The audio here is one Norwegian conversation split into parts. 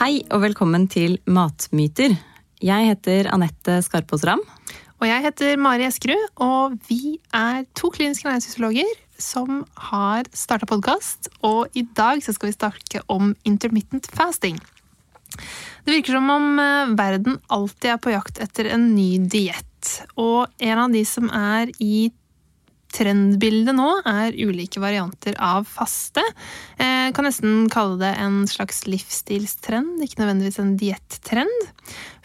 Hei og velkommen til Matmyter. Jeg heter Anette Skarpaas Ram. Og jeg heter Mari Eskerud, og vi er to kliniske ernæringsfysiologer som har starta podkast. Og i dag skal vi snakke om intermittent fasting. Det virker som om eh, verden alltid er på jakt etter en ny diett. Og en av de som er i trendbildet nå, er ulike varianter av faste. Jeg eh, kan nesten kalle det en slags livsstilstrend, ikke nødvendigvis en diettrend.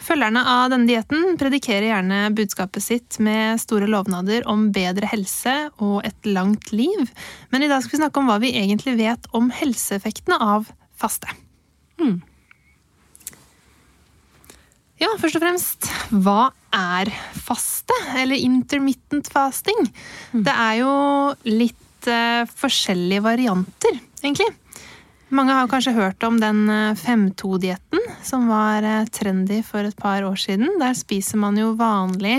Følgerne av denne dietten predikerer gjerne budskapet sitt med store lovnader om bedre helse og et langt liv. Men i dag skal vi snakke om hva vi egentlig vet om helseeffektene av faste. Hmm. Ja, først og fremst, hva er faste? Eller intermittent fasting? Mm. Det er jo litt uh, forskjellige varianter, egentlig. Mange har kanskje hørt om den 5-2-dietten eh, som var uh, trendy for et par år siden. Der spiser man jo vanlig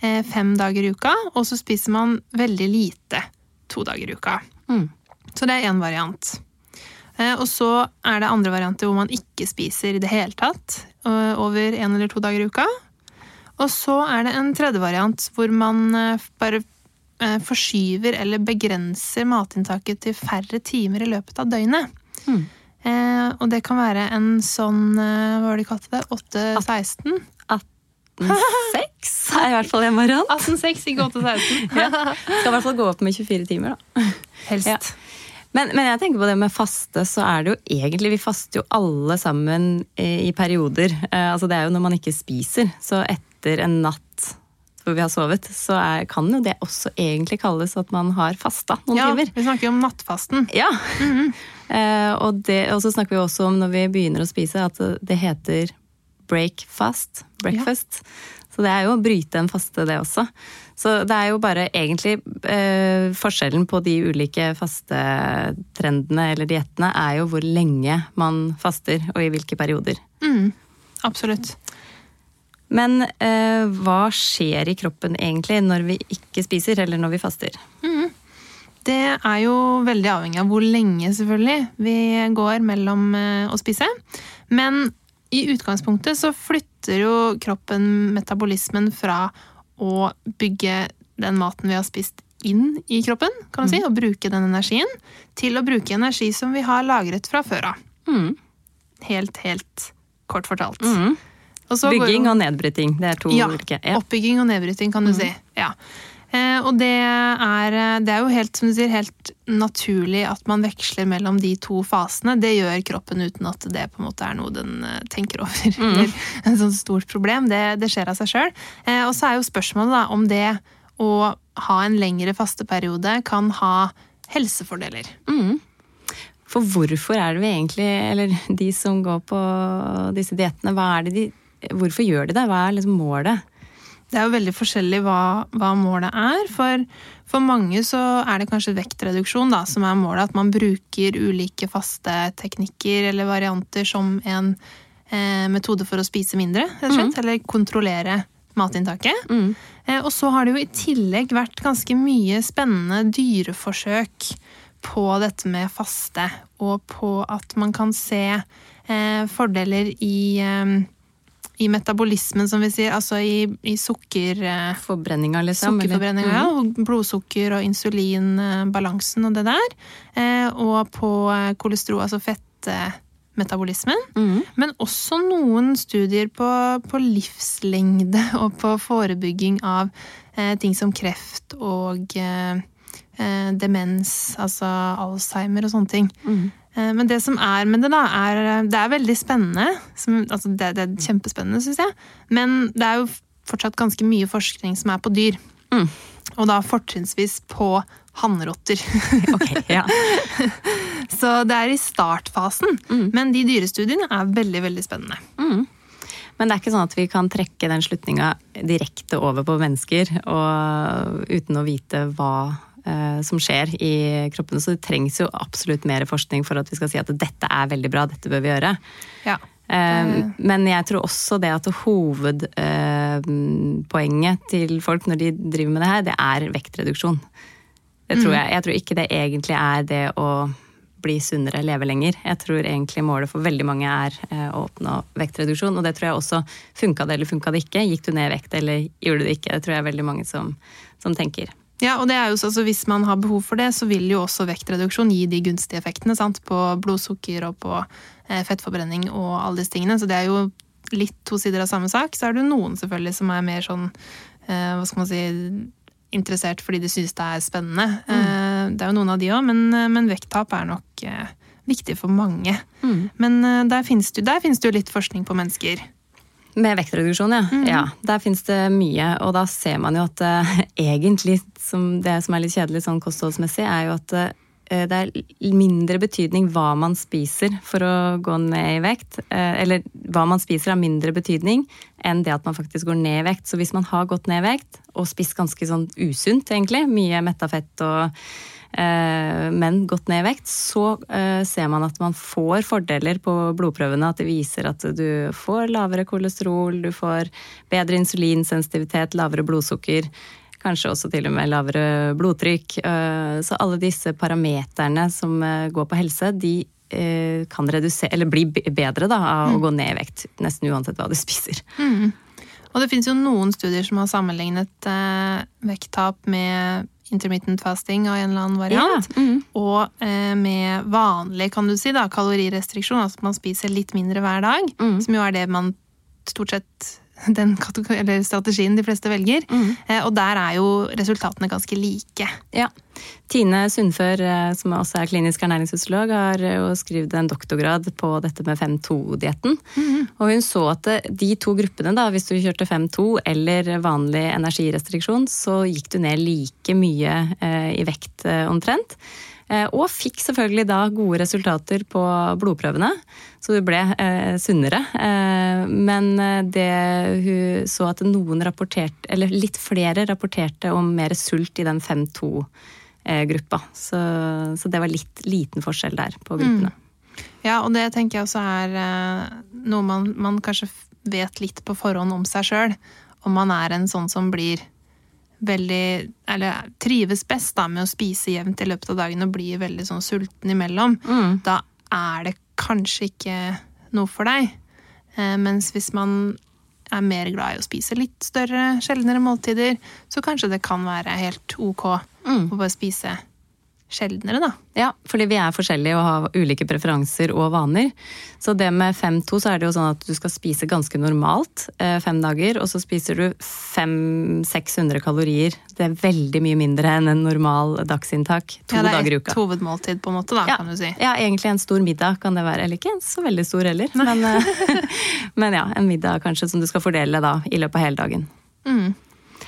uh, fem dager i uka, og så spiser man veldig lite to dager i uka. Mm. Så det er én variant. Og så er det andre varianter hvor man ikke spiser i det hele tatt over én eller to dager i uka. Og så er det en tredje variant hvor man eh, bare eh, forskyver eller begrenser matinntaket til færre timer i løpet av døgnet. Mm. Eh, og det kan være en sånn Hva var det de kalte det? 8-16? 18-6 er i hvert fall en variant. 18-6, ikke 8-16. ja. Skal i hvert fall gå opp med 24 timer, da. Helst. Ja. Men, men, jeg tenker på det med faste, så er det jo egentlig Vi faster jo alle sammen i perioder. Altså det er jo når man ikke spiser. Så etter en natt hvor vi har sovet, så er, kan jo det også egentlig kalles at man har fasta noen ja, timer. Vi snakker jo om nattfasten. Ja. Mm -hmm. eh, og, det, og, så snakker vi også om når vi begynner å spise, at det heter break fast. Breakfast. Ja. Så det er jo å bryte en faste, det også. Så det er jo bare egentlig eh, Forskjellen på de ulike fastetrendene eller diettene er jo hvor lenge man faster, og i hvilke perioder. Mm, absolutt. Men eh, hva skjer i kroppen egentlig når vi ikke spiser, eller når vi faster? Mm. Det er jo veldig avhengig av hvor lenge selvfølgelig vi går mellom eh, å spise. Men i utgangspunktet så flytter jo kroppen metabolismen fra å bygge den maten vi har spist inn i kroppen, kan du si, mm. og bruke den energien, til å bruke energi som vi har lagret fra før av. Mm. Helt, helt kort fortalt. Mm. Bygging og nedbryting. Det er to ja, ulike. Ja, oppbygging og nedbryting, kan du mm. si. Ja. Eh, og det er, det er, jo helt, som du sier, helt naturlig at man veksler mellom de to fasene. Det gjør kroppen uten at det på en måte er noe den eh, tenker over. Mm. Eller et sånt stort problem. Det, det skjer av seg sjøl. Eh, og så er jo spørsmålet da, om det å ha en lengre fasteperiode kan ha helsefordeler. Mm. For hvorfor er det vi egentlig, eller de som går på disse diettene, hva er det de Hvorfor gjør de det? Hva er liksom målet? Det er jo veldig forskjellig hva, hva målet er. For, for, mange så er det kanskje vektreduksjon da, som er målet. At man bruker ulike faste teknikker eller varianter som en eh, metode for å spise mindre. Mm. Eller kontrollere matinntaket. Mm. Eh, og så har det jo i tillegg vært ganske mye spennende dyreforsøk på dette med faste. Og på at man kan se eh, fordeler i eh, i metabolismen, som vi sier. Altså i, i sukker... Eh, Forbrenninga, liksom? Sukkerforbrenninga, ja. Mm. Og blodsukker og insulinbalansen og det der. Eh, og på eh, kolesterol, altså fettmetabolismen. Mm. Men også noen studier på, på, livslengde og på forebygging av eh, ting som kreft og eh, demens, altså Alzheimer og sånne ting. Mm. Eh, men det som er med det, da, er Det er veldig spennende. Som, altså det, det, er kjempespennende, syns jeg. Men det er jo fortsatt ganske mye forskning som er på dyr. Mm. Og da fortrinnsvis på hannrotter. okay, ja. Så det er i startfasen. Men de dyrestudiene er veldig, veldig spennende. Men det er ikke sånn at vi kan trekke den slutninga direkte over på mennesker og, uten å vite hva eh, som skjer i kroppen. Så det trengs jo absolutt mer forskning for at vi skal si at dette er veldig bra, dette bør vi gjøre. Ja. Eh, men jeg tror også det at hovedpoenget til folk når de driver med det her, det er vektreduksjon. Det tror jeg. Jeg tror ikke det egentlig er det å bli sunnere, leve lenger. Jeg tror egentlig målet for veldig mange er eh, å oppnå vektreduksjon. Og det tror jeg også funka det eller funka det ikke. Gikk du ned i vekt eller gjorde du det ikke? Det tror jeg er veldig mange som, som tenker. Ja, og det er jo så, altså, Hvis man har behov for det, så vil jo også vektreduksjon gi de gunstige effektene sant? på blodsukker og på eh, fettforbrenning og alle disse tingene. Så det er jo litt to sider av samme sak. Så er det jo noen selvfølgelig som er mer sånn eh, hva skal man si interessert fordi de syns det er spennende. Mm. Det er jo noen av de òg, men, men, vekttap er nok eh, viktig for mange. Mm. Men eh, der finnes det jo litt forskning på mennesker. Med vektreduksjon, ja. Mm. ja. Der finnes det mye. Og da ser man jo at uh, egentlig som det som er litt kjedelig sånn kostholdsmessig, er jo at uh, det er mindre betydning hva man spiser for å gå ned i vekt. Eh, eller hva man spiser har mindre betydning enn det at man faktisk går ned i vekt. Så hvis man har gått ned i vekt og spist ganske sånn usunt, egentlig, mye metta fett og eh, men gått ned i vekt, så ser man at man får fordeler på blodprøvene. At det viser at du får lavere kolesterol, du får bedre insulinsensitivitet, lavere blodsukker. Kanskje også til og med lavere blodtrykk. Eh, så alle disse parameterne som eh, går på helse, de eh, kan redusere, eller bli bedre da, av å mm. gå ned i vekt. Nesten uansett hva du spiser. Mm. Og det finnes jo noen studier som har sammenlignet vekttap med intermittent fasting av en eller annen variant. Ja. Mm. Og eh, med vanlig kan du si da, kalorirestriksjon, altså at man spiser litt mindre hver dag. Mm. Som jo er det man stort sett den strategien de fleste velger. Mm. Eh, og der er jo resultatene ganske like. Ja. Tine Sundfør, eh, som også er klinisk ernæringsfysiolog, har jo skrevet en doktorgrad på dette med 5-2-dietten. Mm. Og hun så at de to gruppene, da, hvis du kjørte 5-2 eller vanlig energirestriksjon, så gikk du ned like mye eh, i vekt omtrent. Eh, og fikk selvfølgelig da gode resultater på blodprøvene, så hun ble eh, sunnere. Eh, men det hun så at noen rapporterte, eller litt flere rapporterte om mer sult i den 5-2-gruppa. Så, så, det var litt liten forskjell der på gruppene. Mm. Ja, og det tenker jeg også er noe man, man kanskje vet litt på forhånd om seg sjøl. Om man er en sånn som blir veldig Eller trives best da med å spise jevnt i løpet av dagen og blir veldig sånn sulten imellom, mm. da er det kanskje ikke noe for deg. Eh, mens hvis man er mer glad i å spise litt større, sjeldnere måltider, så kanskje det kan være helt ok mm. å bare spise sjeldnere, da. Ja, fordi vi er forskjellige og har ulike preferanser og vaner. Så det med 5-2 så er det jo sånn at du skal spise ganske normalt eh, fem dager, og så spiser du 500-600 kalorier. Det er veldig mye mindre enn en normal dagsinntak to dager i uka. Ja, det er et hovedmåltid på en måte, da, ja, kan du si. Ja, egentlig en stor middag kan det være. Eller ikke en så veldig stor heller, men, eh, men, ja, en middag kanskje som du skal fordele da i løpet av hele dagen. Mm.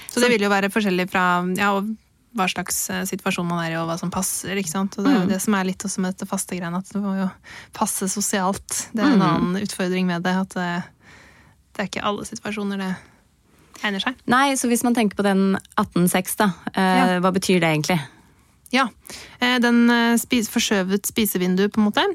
Så, så det vil jo være forskjellig fra ja, og hva slags eh, situasjon man er i, og hva som passer. ikke sant? Og Det er jo mm. det som er litt også med dette faste greiene, at det må jo passe sosialt. Det er en mm. annen utfordring med det. At det, det, er ikke alle situasjoner det egner seg. Nei, så hvis man tenker på den 18-6, da. Eh, ja. Hva betyr det egentlig? Ja. Eh, den eh, spis, forskjøvet spisevindu, på en måte.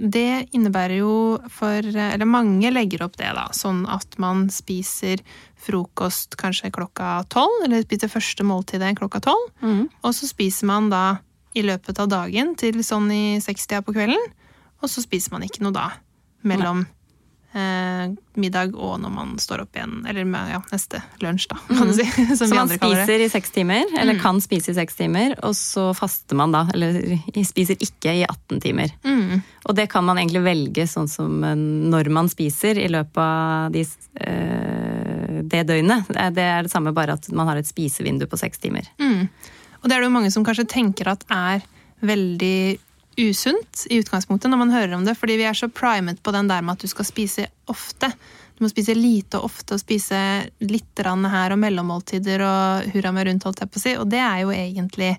Det innebærer jo for Eller mange legger opp det, da. Sånn at man spiser frokost kanskje klokka tolv, eller spiser første måltidet klokka tolv. Mm. Og så spiser man da i løpet av dagen til sånn i sekstida på kvelden. Og så spiser man ikke noe da mellom eh, middag og når man står opp igjen. Eller ja, neste lunsj, da, kan du si. Mm. så man spiser i seks timer, eller mm. kan spise i seks timer, og så faster man da. Eller spiser ikke i 18 timer. Mm. Og det kan man egentlig velge sånn som eh, når man spiser i løpet av de eh, det døgnet. Det er det samme, bare at man har et spisevindu på seks timer. Mm. Og det er det jo mange som kanskje tenker at er veldig usunt i utgangspunktet når man hører om det, fordi vi er så primet på den der med at du skal spise ofte. Du må spise lite og ofte og spise litt her og mellommåltider og hurra meg rundt, holdt jeg på å si. Og det er jo egentlig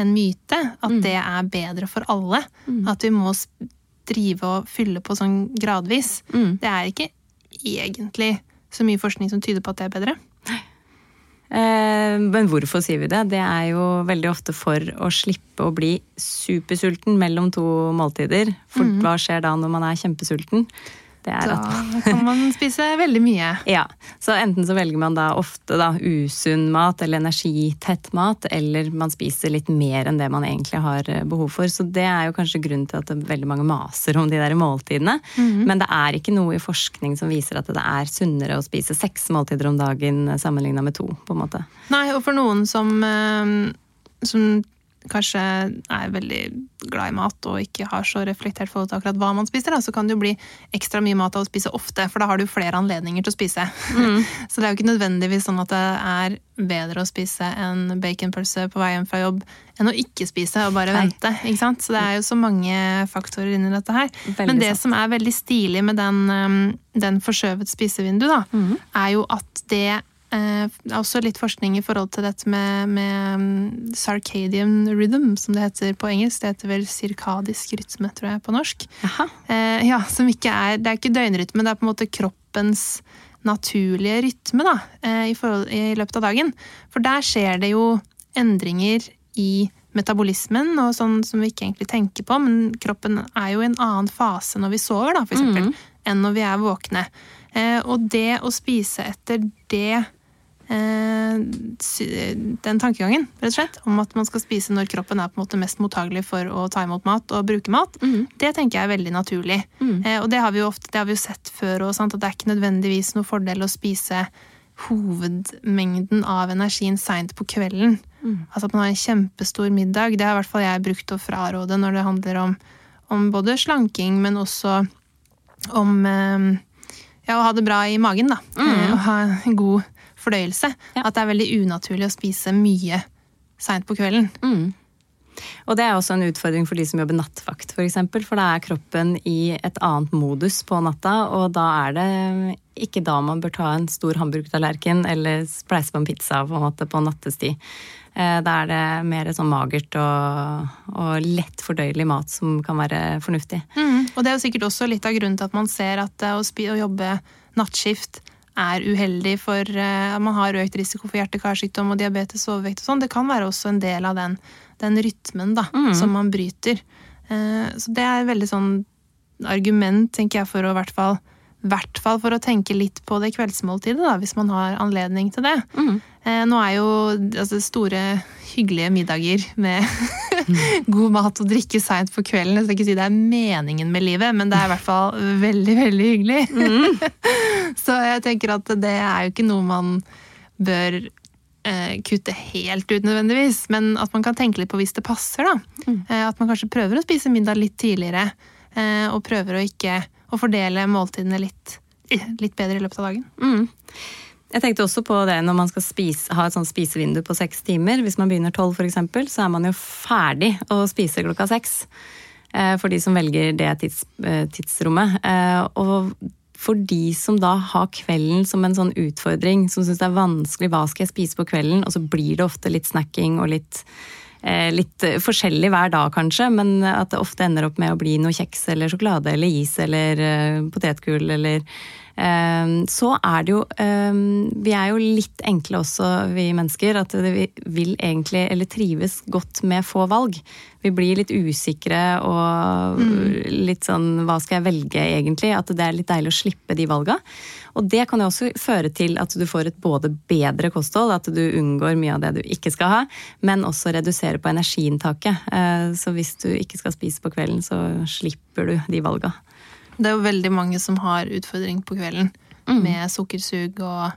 en myte at det er bedre for alle. At vi må drive og fylle på sånn gradvis. Mm. Det er ikke egentlig så mye forskning som tyder på at det er bedre. Eh, Men hvorfor sier vi det? Det er jo veldig ofte for å slippe å bli supersulten mellom to måltider. For hva skjer da når man er kjempesulten? Det er Da at kan man spise veldig mye. Ja, så enten så velger man da ofte da usunn mat eller energitett mat, eller man spiser litt mer enn det man egentlig har eh, behov for. Så det er jo kanskje grunnen til at veldig mange maser om de der måltidene. Men det er ikke noe i forskning som viser at det er sunnere å spise seks måltider om dagen sammenligna med to, på en måte. Nei, og for noen som, eh, som kanskje er veldig glad i mat og ikke har så reflektert forhold til akkurat hva man spiser, da, så kan det jo bli ekstra mye mat av å spise ofte, for da har du flere anledninger til å spise. så det er jo ikke nødvendigvis sånn at det er bedre å spise en baconpølse på vei hjem fra jobb enn å ikke spise og bare Nei. vente. ikke sant? Så det er jo så mange faktorer inni dette her. Veldig Men det sant. som er veldig stilig med den, um, den forskjøvet spisevindu, da, mm. er jo at det eh, er også litt forskning i forhold til dette med, med sarcadian circadian rhythm, som det heter på engelsk. Det heter vel sirkadisk rytme, tror jeg, på norsk. Eh, ja, som ikke er Det er ikke døgnrytme, det er på en måte kroppens naturlige rytme da, eh, i, forhold, i løpet av dagen. For der skjer det jo endringer i metabolismen, og sånn som vi ikke egentlig tenker på, men kroppen er jo i en annen fase når vi sover, da, for eksempel, enn når vi er våkne. Eh, og det å spise etter det den tankegangen, rett og slett, om at man skal spise når kroppen er på en måte mest mottagelig for å ta imot mat og bruke mat, det tenker jeg er veldig naturlig. Eh, og det har vi jo ofte det har vi jo sett før òg, at det er ikke nødvendigvis noe fordel å spise hovedmengden av energien seint på kvelden. Altså at man har en kjempestor middag. Det har i hvert fall jeg brukt å fraråde når det handler om, om både slanking, men også om eh, ja, å ha det bra i magen, da. Eh, Å ha en god fordøyelse. Ja. At det er veldig unaturlig å spise mye seint på kvelden. Mm. Og det er også en utfordring for de som jobber nattvakt, f.eks. For, eksempel, for da er kroppen i et annet modus på natta, og da er det ikke da man bør ta en stor hamburgertallerken eller spleise på en pizza på en måte på nattestid. Eh, Da er det mer sånn magert og, og lett fordøyelig mat som kan være fornuftig. Mm. Og det er jo sikkert også litt av grunnen til at man ser at å, å jobbe nattskift er uheldig for at Man har økt risiko for hjerte-karsykdom og diabetes overvekt og sånn. Det kan være også en del av den, den rytmen da, som man bryter. Eh, Så det er veldig sånn argument, tenker jeg, for å i hvert fall hvert fall for å tenke litt på det kveldsmåltidet, da, hvis man har anledning til det. Eh, nå er jo altså, store, hyggelige middager med god mat og drikke seint på kvelden. Jeg skal ikke si det er meningen med livet, men det er i hvert fall veldig, veldig hyggelig. Så jeg tenker at det er jo ikke noe man bør eh, kutte helt ut nødvendigvis, men at man kan tenke litt på hvis det passer. da. Eh, at man kanskje prøver å spise middag litt tidligere, eh, og prøver å ikke å fordele måltidene litt, litt bedre i løpet av dagen. Mm. Jeg tenkte også på det når man skal spise, ha et sånt spisevindu på seks timer. Hvis man begynner tolv f.eks., så er man jo ferdig å spise klokka seks. Eh, For de som velger det tids, eh, tidsrommet. Eh, Og for de som da har kvelden som en sånn utfordring, som syns det er vanskelig hva skal jeg spise på kvelden, og så blir det ofte litt snacking og litt Litt forskjellig hver dag, kanskje, men at det ofte ender opp med å bli noe kjeks eller sjokolade eller is eller eh, potetgull eller eh, Så er det jo eh, Vi er jo litt enkle også, vi mennesker. At vi vil egentlig, eller trives godt med få valg. Vi blir litt usikre og litt sånn Hva skal jeg velge, egentlig? At det er litt deilig å slippe de valga. Og det kan jo også føre til at du får et både bedre kosthold, at du unngår mye av det du ikke skal ha, men også redusere på energiinntaket. Eh, Så hvis du ikke skal spise på kvelden, så slipper du de valga. Det er jo veldig mange som har utfordring på kvelden med sukkersug og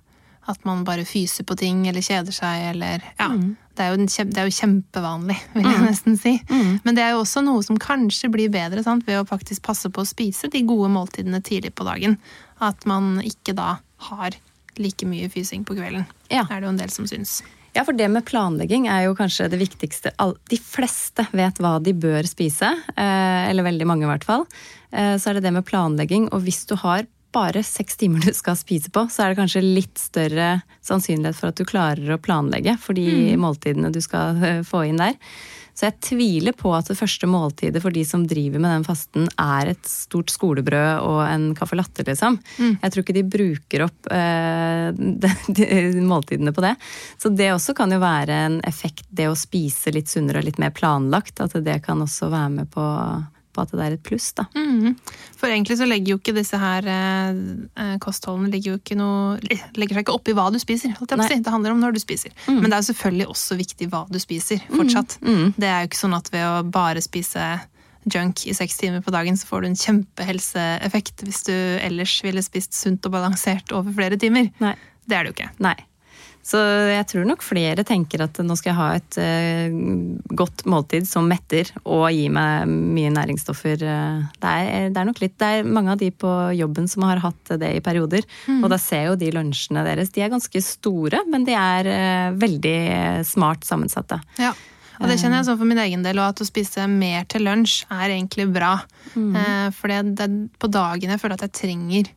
at man bare fyser på ting eller kjeder seg eller Ja. Det, er jo, en kjem- det er jo kjempevanlig, vil jeg nesten si. Men det er jo også noe som kanskje blir bedre sant, ved å faktisk passe på å spise de gode måltidene tidlig på dagen. At man ikke da har like mye fysing på kvelden. Ja. Det er det jo en del som syns. Ja, for det med planlegging er jo kanskje det viktigste. De fleste vet hva de bør spise, eh, eller veldig mange i hvert fall. Eh, Så er det det med planlegging, og hvis du har bare seks timer du skal spise på, så er det kanskje litt større sannsynlighet for at du klarer å planlegge for de måltidene du skal eh, få inn der. Så jeg tviler på at det første måltidet for de som driver med den fasten, er et stort skolebrød og en caffè latte, liksom. Mm. Jeg tror ikke de bruker opp eh, de, de måltidene på det. Så det også kan jo være en effekt, det å spise litt sunnere og litt mer planlagt. At det kan også være med på, på at det er et pluss, da. Mm. For egentlig så legger jo ikke disse her eh, eh, kostholdene legger jo ikke noe, legger seg ikke opp i hva du spiser. Det handler om når du spiser. Men det er jo selvfølgelig også viktig hva du spiser fortsatt. Mm. Det er jo ikke sånn at ved å bare spise junk i seks timer på dagen, så får du en kjempehelseeffekt hvis du ellers ville spist sunt og balansert over flere timer. Nei. Det er det jo ikke. Nei. Så jeg tror nok flere tenker at nå skal jeg ha et uh, godt måltid som metter og gir meg mye næringsstoffer. eh. Det er, det er nok litt Det er mange av de på jobben som har hatt det i perioder. Og da ser jo de lunsjene deres. De er ganske store, men de er uh, veldig smart sammensatte. Ja. Og det kjenner jeg sånn for min egen del, og at å spise mer til lunsj er egentlig bra. Eh, for det, er på dagen jeg føler at jeg trenger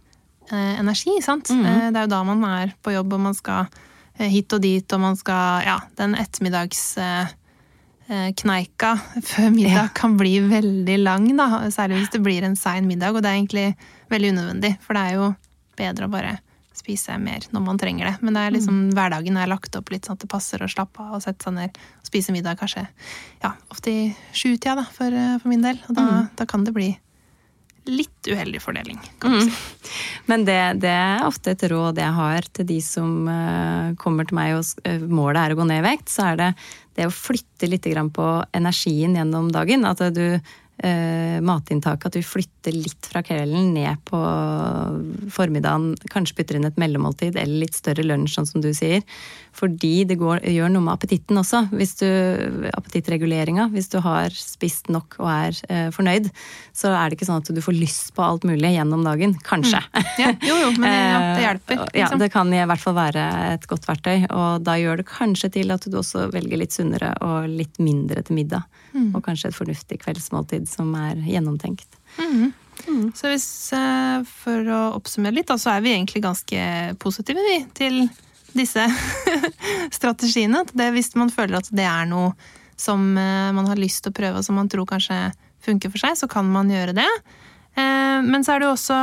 energi, sant? Mm. det er jo da man er på jobb, og man skal hit og dit, og man skal Ja, den ettermiddags eh, eh, før middag kan bli veldig lang, da. Særlig hvis det blir en sein middag, og det er egentlig veldig unødvendig. For det er jo bedre å bare spise mer når man trenger det. Men det er liksom, hverdagen er lagt opp litt sånn at det passer å slappe av og sette seg ned og spise middag kanskje ja, ofte i sjutida da, for, eh, for min del. Og da, da kan det bli litt uheldig fordeling, kan du si. Men det, det er ofte et råd jeg har til de som eh, kommer til meg og eh, målet er å gå ned i vekt, så er det det å flytte litt på energien gjennom dagen. At du eh, matinntaket, at du flytter litt fra kvelden ned på formiddagen. Kanskje putter inn et mellommåltid eller litt større lunsj, sånn som du sier. Fordi det går, gjør noe med appetitten også. Hvis du, appetittreguleringa. Hvis du har spist nok og er eh, fornøyd, så er det ikke sånn at du får lyst på alt mulig gjennom dagen. Kanskje. Ja, jo, jo, men det, ja, det hjelper. Liksom. Ja, det kan i hvert fall være et godt verktøy. Og da gjør det kanskje til at du også velger litt sunnere og litt mindre til middag. Mm. Og kanskje et fornuftig kveldsmåltid som er gjennomtenkt. Så hvis, eh, for å oppsummere litt, da, så er vi egentlig ganske positive vi, til disse strategiene. Det, hvis man føler at det er noe som eh, man har lyst til å prøve, og som man tror kanskje funker for seg, så kan man gjøre det. Eh, Men så er det jo også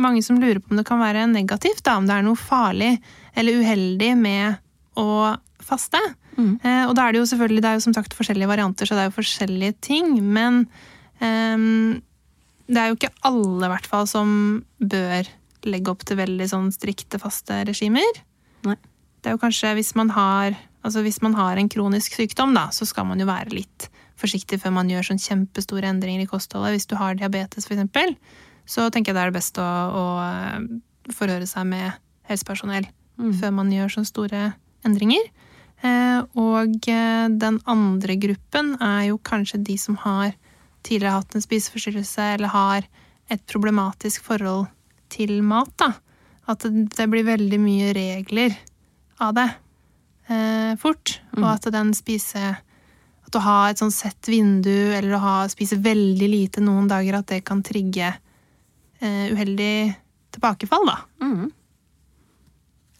mange som lurer på om det kan være negativt, da, om det er noe farlig eller uheldig med å faste. Mm. Og da er det jo selvfølgelig, det er jo som sagt forskjellige varianter, så det er jo forskjellige ting. Men ehm, det er jo ikke alle i hvert fall som bør legge opp til veldig sånn strikte, faste regimer. Nei. Det er jo kanskje hvis man har altså hvis man har en kronisk sykdom, da, så skal man jo være litt forsiktig før man gjør sånn kjempestore endringer i kostholdet. Hvis du har diabetes, f.eks., så tenker jeg det er det best å, å eh, forhøre seg med helsepersonell før man gjør sånne store endringer. Eh, Og eh, den andre gruppen er jo kanskje de som har tidligere hatt en spiseforstyrrelse eller har et problematisk forhold til mat. da. At det, blir veldig mye regler av det eh, fort. Og at den spise At å ha et sånn sett vindu eller å ha, spise veldig lite noen dager, at det kan trigge eh, uheldig tilbakefall, da.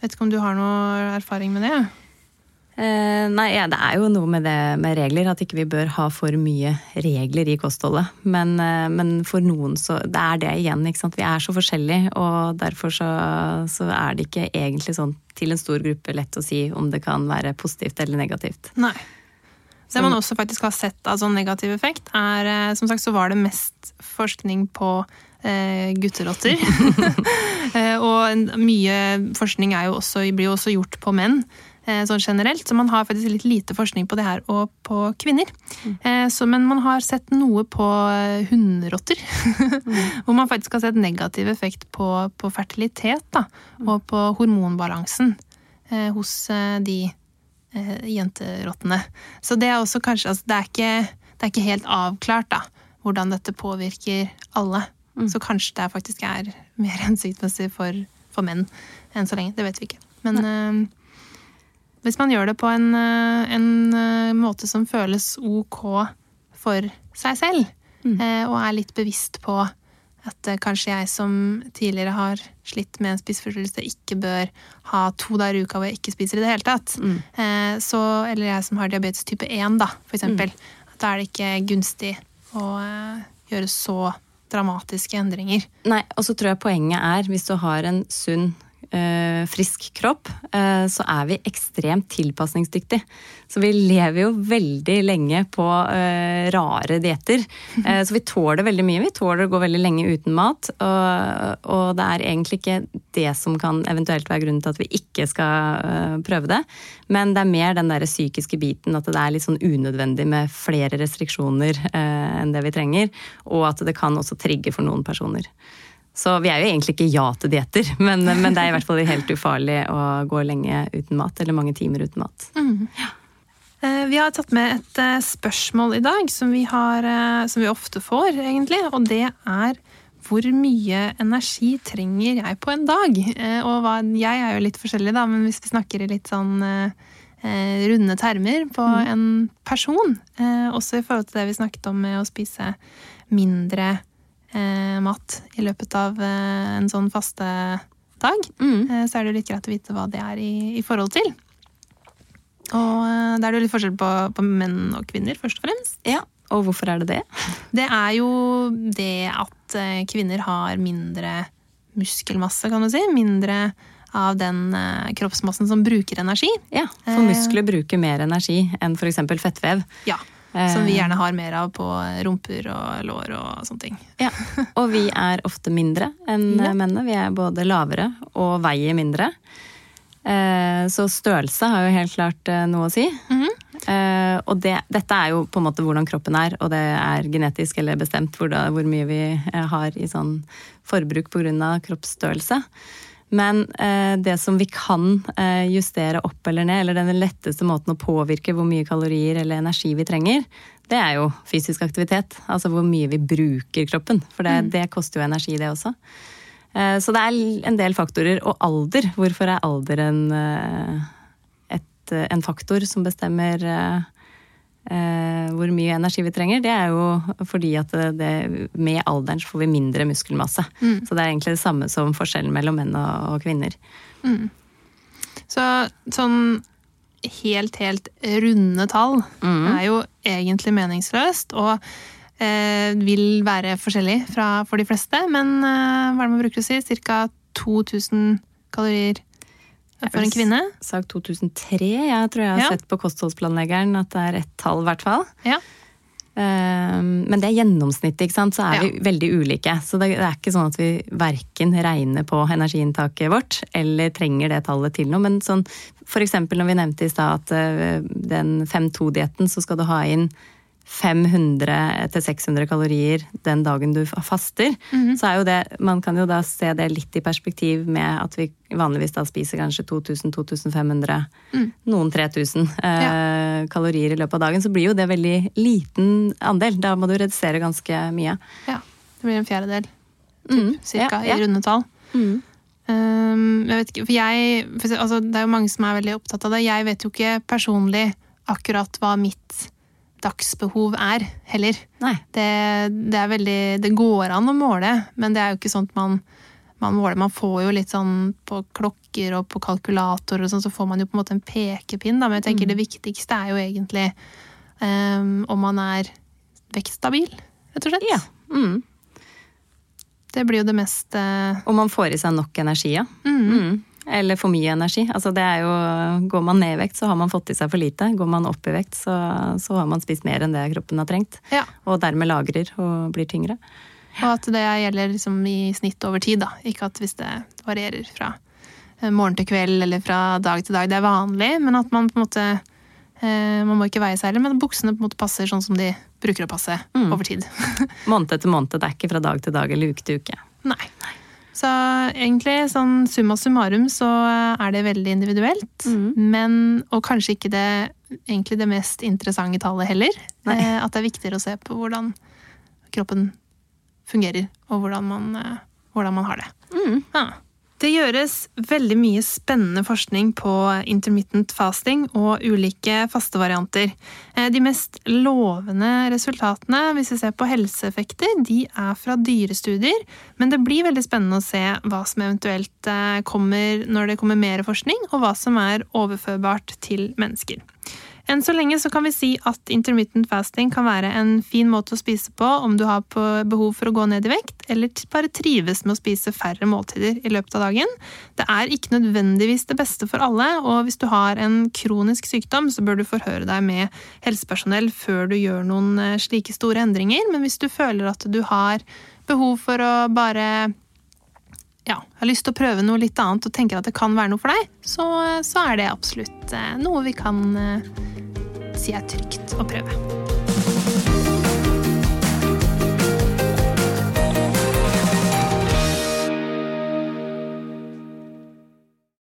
Vet ikke om du har noe erfaring med det? Eh, nei, ja, det er jo noe med det med regler, at ikke vi bør ha for mye regler i kostholdet. Men, eh, men for noen så Det er det igjen, ikke sant. Vi er så forskjellige, og derfor så, så er det ikke egentlig sånn til en stor gruppe lett å si om det kan være positivt eller negativt. Nei. Det man også faktisk har sett av sånn negativ effekt, er eh, Som sagt så var det mest forskning på eh, gutterotter. og mye forskning jo også, blir jo også gjort på menn. Eh, Sånn generelt, så man har faktisk litt lite forskning på det her, og på kvinner. Mm. så, men man har sett noe på hunderotter. Mm. Hvor man faktisk har sett negativ effekt på, på fertilitet da, og på hormonbalansen eh, hos eh, de eh, jenterottene. Så det er også kanskje altså, det, er ikke, det er ikke helt avklart da, hvordan dette påvirker alle. Så kanskje det faktisk er mer hensiktsmessig for, for menn enn så lenge. Det vet vi ikke. Men eh, hvis man gjør det på en, eh, en eh, måte som føles ok for seg selv, mm. og er litt bevisst på at eh, kanskje jeg som tidligere har slitt med en spiseforstyrrelse, ikke bør ha to dager i uka hvor jeg ikke spiser i det hele tatt. Mm. så, eller jeg som har diabetes type 1, da, for eksempel. da er det ikke gunstig å eh, gjøre så dramatiske endringer. Nei, og så tror jeg poenget er, hvis du har en sunn eh, frisk kropp, eh, så er vi ekstremt tilpasningsdyktige. Så vi lever jo veldig lenge på eh, rare dietter. Eh, så vi tåler veldig mye. Vi tåler å gå veldig lenge uten mat. Og, det er egentlig ikke det som kan eventuelt være grunnen til at vi ikke skal eh, prøve det. Men det er mer den der psykiske biten at det er litt sånn unødvendig med flere restriksjoner eh, enn det vi trenger. Og at det kan også trigge for noen personer. Så vi er jo egentlig ikke ja til dietter, men, men, det er i hvert fall helt ufarlig å gå lenge uten mat, eller mange timer uten mat. Mm. Ja. Vi har tatt med et eh, spørsmål i dag som vi, har, eh, som vi ofte får, egentlig. Og det er hvor mye energi trenger jeg på en dag? Og hva, jeg er jo litt forskjellig, da, men hvis vi snakker i litt sånn eh, runde termer på mm. en person, eh, også i forhold til det vi snakket om med å spise mindre mat i løpet av eh, en sånn faste dag, mm. eh, så er det litt greit å vite hva det er i, i forhold til. Og eh, da er det jo litt forskjell på, på, menn og kvinner, først og fremst. Ja, Og hvorfor er det det? Det er jo det at eh, kvinner har mindre muskelmasse, kan du si. Mindre av den eh, kroppsmassen som bruker energi. Ja, for muskler bruker mer energi enn f.eks. fettvev. Ja, som vi eh. gjerne har mer av på rumper og lår og sånne ting. Ja, Og vi er ofte mindre enn ja. mennene. Vi er både lavere og veier mindre. Eh, så størrelse har jo helt klart eh, noe å si. Mm -hmm. Og det, dette er jo på en måte hvordan kroppen er, og det er genetisk eller bestemt hvor, da, hvor mye vi har i sånn forbruk pga. kroppsstørrelse. Men eh, det som vi kan eh, justere opp eller ned, eller den letteste måten å påvirke hvor mye kalorier eller energi vi trenger, det er jo fysisk aktivitet. Altså hvor mye vi bruker kroppen. For det, mm. det koster jo energi, det også. Eh, så det er en del faktorer. Og alder. Hvorfor er alder en, eh, et, en faktor som bestemmer eh, eh, hvor mye energi vi trenger, det er jo fordi at det, med alderen så får vi mindre muskelmasse. Mm. Så det er egentlig det samme som forskjellen mellom menn og, og kvinner. Mm. Så sånn helt, helt runde tall mm. er jo egentlig meningsløst. og eh, vil være forskjellig fra, for de fleste, men eh, hva er det man bruker å si? Ca. 2000 kalorier for en kvinne? Sagt 2003. Jeg tror jeg har ja. sett på kostholdsplanleggeren at det er ett tall, i hvert fall. Ja. Ehm, men det er gjennomsnittet, ikke sant? så er ja. vi veldig ulike. Så det er ikke sånn at vi verken regner på energiinntaket vårt eller trenger det tallet til noe. Men sånn, eksempel når vi nevnte i stad at eh, den 5-2-dietten, så skal du ha inn 500-600 kalorier den dagen du faster, mm -hmm. så er jo det Man kan jo da se det litt i perspektiv med at vi vanligvis da spiser kanskje 2000-2500, mm. noen 3000 eh, ja. kalorier i løpet av dagen. Så blir jo det veldig liten andel. Da må du redusere ganske mye. Ja. Det blir en fjerdedel, typ, mm. cirka, ja, ja. i runde tall. Mm. Um, jeg vet ikke, for jeg for, altså, Det er jo mange som er veldig opptatt av det. Jeg vet jo ikke personlig akkurat hva mitt dagsbehov er, heller. Det, det, er veldig Det går an å måle, men det er jo ikke at man, man måler. Man får jo litt sånn på klokker og på kalkulator og sånn, så får man jo på en måte en pekepinn, da. Men jeg tenker mm. det viktigste er jo egentlig um, om man er vektstabil, rett og slett. Ja. Mm. Det blir jo det mest uh... Om man får i seg nok energi, ja. Mm. Eller for mye energi. Altså det er jo, går man ned i vekt, så har man fått i seg for lite. Går man opp i vekt, så, så har man spist mer enn det kroppen har trengt. Ja. Og dermed lagrer og blir tyngre. Og at det gjelder liksom i snitt over tid, da. Ikke at hvis det varierer fra eh, morgen til kveld eller fra dag til dag. Det er vanlig, men at man på en måte eh, Man må ikke veie seg heller, men buksene på en måte passer sånn som de bruker å passe mm. over tid. måned etter måned. Det er ikke fra dag til dag eller uke til uke. Nei. Så egentlig, sånn summa summarum, så er det veldig individuelt. Mm. Men, og kanskje ikke det, egentlig det mest interessante tallet heller. Eh, at det er viktigere å se på hvordan kroppen fungerer, og hvordan man, eh, hvordan man har det. Mm. Ja. Det gjøres veldig mye spennende forskning på intermittent fasting og ulike fastevarianter. Eh, de mest lovende resultatene, hvis vi ser på helseeffekter, de er fra dyrestudier, men det blir veldig spennende å se hva som eventuelt eh, kommer når det kommer mer forskning, og hva som er overførbart til mennesker. Enn så lenge så kan vi si at intermittent fasting kan være en fin måte å spise på om du har behov for å gå ned i vekt, eller bare trives med å spise færre måltider i løpet av dagen. Det er ikke nødvendigvis det beste for alle, og hvis du har en kronisk sykdom, så bør du forhøre deg med helsepersonell før du gjør noen eh, slike store endringer. Men hvis du føler at du har behov for å bare ja, har lyst til å prøve noe litt annet og tenker at det kan være noe for deg, så, så er det absolutt eh, noe vi kan eh, si er trygt å prøve.